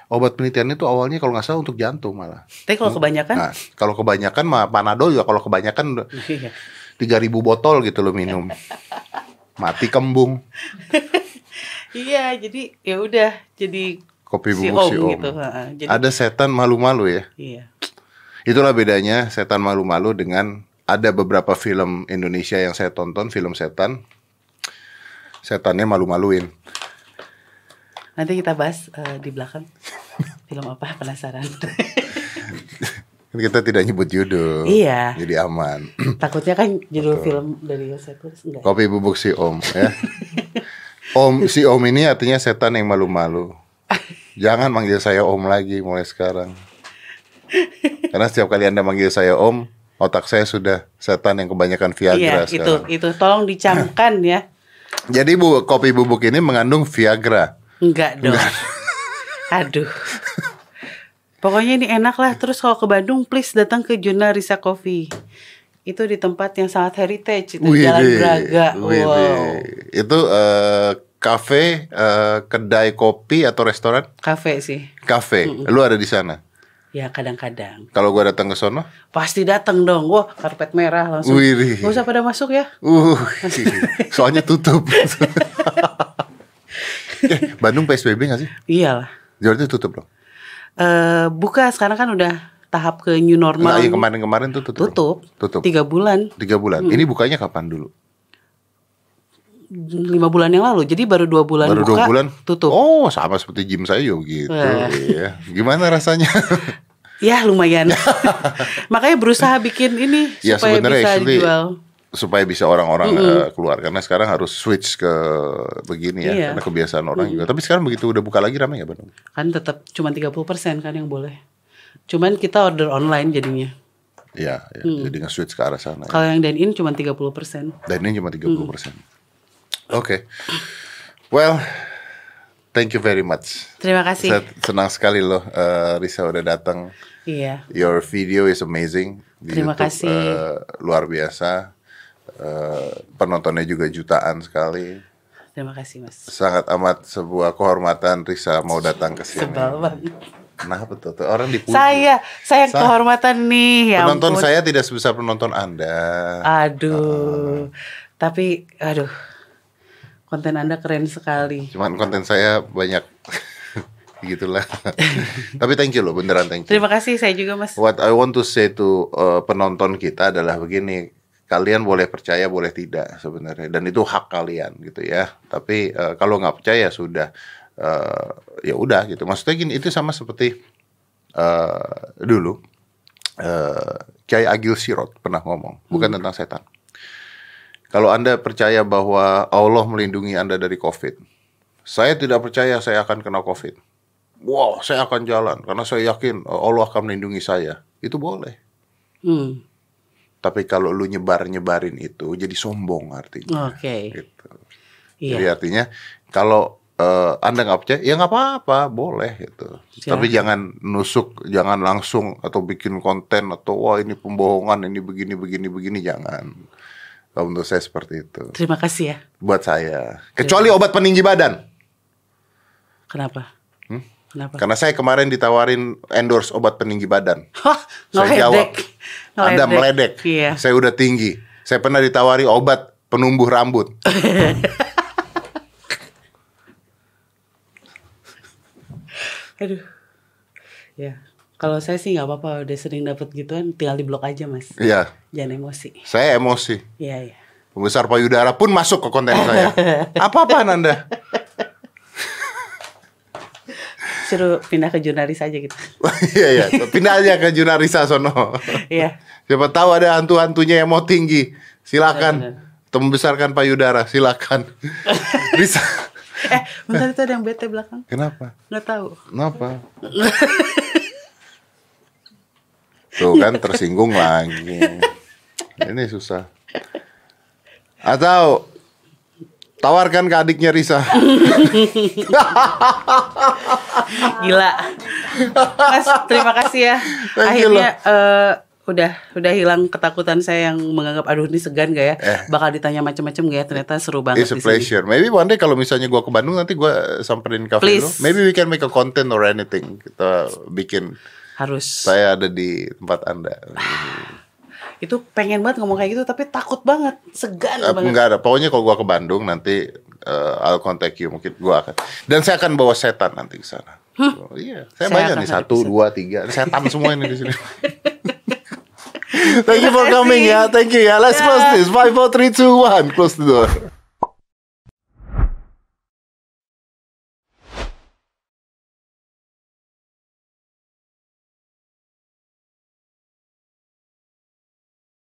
Obat penelitiannya itu awalnya kalau nggak salah untuk jantung malah. Tapi kalau kebanyakan, Nah, kalau kebanyakan mah Panadol juga kalau kebanyakan iya. 3000 botol gitu lo minum. Mati kembung. Iya, jadi ya udah jadi Kopi si bubuk om, si Om. gitu. Jadi Ada setan malu-malu ya. iya. Itulah bedanya setan malu-malu dengan ada beberapa film Indonesia yang saya tonton, film setan. Setannya malu-maluin. Nanti kita bahas eh, di belakang film apa penasaran. (laughs) Kan kita tidak nyebut judul. Iya. Jadi aman. (clears throat) Takutnya kan judul film dari tulis enggak. Kopi bubuk si Om ya. Om si Om ini artinya setan yang malu-malu. Jangan manggil saya Om lagi mulai sekarang. Karena setiap kali Anda manggil saya Om, otak saya sudah setan yang kebanyakan Viagra Iya, itu sekarang. itu tolong dicamkan ya. (laughs) Jadi bu, kopi bubuk ini mengandung Viagra. Enggak dong. Aduh. Pokoknya ini enak lah. Terus kalau ke Bandung, please datang ke Juna Risa Coffee. Itu di tempat yang sangat heritage itu di Jalan Braga. widih. Wow. Itu eh, kafe, eh, kedai kopi atau restoran? Cafe sih. Kafe. Lu ada di sana. Ya kadang-kadang. Kalau gua datang ke sono, Pasti datang dong. Wah, karpet merah langsung. Wih. Gak usah pada masuk ya. uh, (laughs) soalnya tutup. (laughs) eh, Bandung PSBB gak sih? Iyalah. Itu tutup dong. Eh buka sekarang kan udah tahap ke new normal. Nah, yang kemarin-kemarin tuh tutup. Tutup. Tutup. Tiga bulan. Tiga bulan. Ini bukanya kapan dulu? Lima bulan yang lalu. Jadi baru dua bulan Baru buka. dua bulan. Tutup. Oh, sama seperti gym saya juga gitu. Iya. Gimana rasanya? (laughs) Ya lumayan. (laughs) Makanya berusaha bikin ini Ya, supaya sebenarnya bisa actually- dijual. Supaya bisa orang-orang eh, keluar karena sekarang harus switch ke begini ya Iya. karena kebiasaan orang juga tapi sekarang begitu udah buka lagi ramai ya Bandung Kan tetap cuma 30% kan yang boleh. Cuman kita order online jadinya. Iya, ya, jadi nge-switch ke arah sana. ya. Kalau yang dine in cuma 30%. Dan ini cuma 30%. Oke. Well, thank you very much. Terima kasih. Saya senang sekali loh eh, Risa udah datang. Iya. Your video is amazing. Di Terima YouTube, kasih. eh, luar biasa. Eh, penontonnya juga jutaan sekali. Terima kasih Mas. Sangat amat sebuah kehormatan Risa mau datang ke sini. Sebal banget. Kenapa tuh? Tuh, Orang dipuji. Saya, saya Sa- kehormatan nih. Ya Penonton ampun. saya tidak sebesar penonton Anda. Aduh. Tapi aduh. Konten Anda keren sekali. Cuman konten saya banyak (laughs) gitulah. (laughs) Tapi thank you loh, beneran thank you. Terima kasih saya juga Mas. What I want to say to uh, penonton kita adalah begini, kalian boleh percaya boleh tidak sebenarnya dan itu hak kalian gitu ya. Tapi uh, kalau nggak percaya sudah uh, ya udah gitu. Maksudnya gini itu sama seperti uh, dulu uh, Kiai Agil Sirot pernah ngomong, bukan tentang setan. Kalau Anda percaya bahwa Allah melindungi Anda dari COVID, saya tidak percaya saya akan kena COVID. Wow, saya akan jalan karena saya yakin Allah akan melindungi saya. Itu boleh. Hmm. Tapi kalau lu nyebar-nyebarin itu jadi sombong artinya. Oke. Gitu. Iya. Jadi artinya kalau eh, Anda nggak percaya, ya nggak apa-apa, boleh gitu. Silakan. Tapi jangan nusuk, jangan langsung atau bikin konten atau wah ini pembohongan, ini begini begini begini jangan. Kalau menurut saya seperti itu. Terima kasih ya. Buat saya. Kecuali obat peninggi badan. Kenapa? Hmm? Kenapa? Karena saya kemarin ditawarin endorse obat peninggi badan. Hah, Saya jawab, ngeledek. Anda meledek. Iya. Saya udah tinggi. Saya pernah ditawari obat penumbuh rambut. (laughs) Aduh. Ya. Kalau saya sih nggak apa-apa, udah sering dapat gituan, tinggal di blok aja mas. Iya, Jangan emosi. saya emosi. Iya iya. Pembesar payudara pun masuk ke konten saya. (laughs) Apa-apaan Anda? Suruh pindah ke jurnalis aja gitu. (laughs) Iya, iya. Pindah aja ke Junarisa sono. Iya. Siapa tahu ada hantu-hantunya yang mau tinggi. Benar, Silakan. benar. Atau membesarkan payudara, silakan. (laughs) Bisa. Eh, bentar itu ada yang bete belakang. Kenapa? Nggak tahu. Kenapa? (laughs) Tuh kan tersinggung lagi. Ini susah. Atau tawarkan ke adiknya Risa. (laughs) Gila. Mas, terima kasih ya. Thank you, Akhirnya eh, udah udah hilang ketakutan saya yang menganggap aduh ini segan gak ya? Eh. Bakal ditanya macam-macam gak ya? Ternyata seru banget It's a pleasure. Maybe one day kalau misalnya gua ke Bandung nanti gua samperin kafe Please. lu. Maybe we can make a content or anything. Kita bikin Harus. saya ada di tempat Anda. Itu pengen banget ngomong kayak gitu tapi takut banget, segan Eh, banget. enggak ada. Pokoknya kalau gua ke Bandung nanti eh, I'll contact you mungkin gua akan. Dan saya akan bawa setan nanti ke sana. Oh, iya, saya, Saya banyak nih satu, dua, tiga. Setan semua ini di sini. (laughs) Thank you for coming ya. Thank you ya. Let's close this. Five, four, three, two, one. Close the door.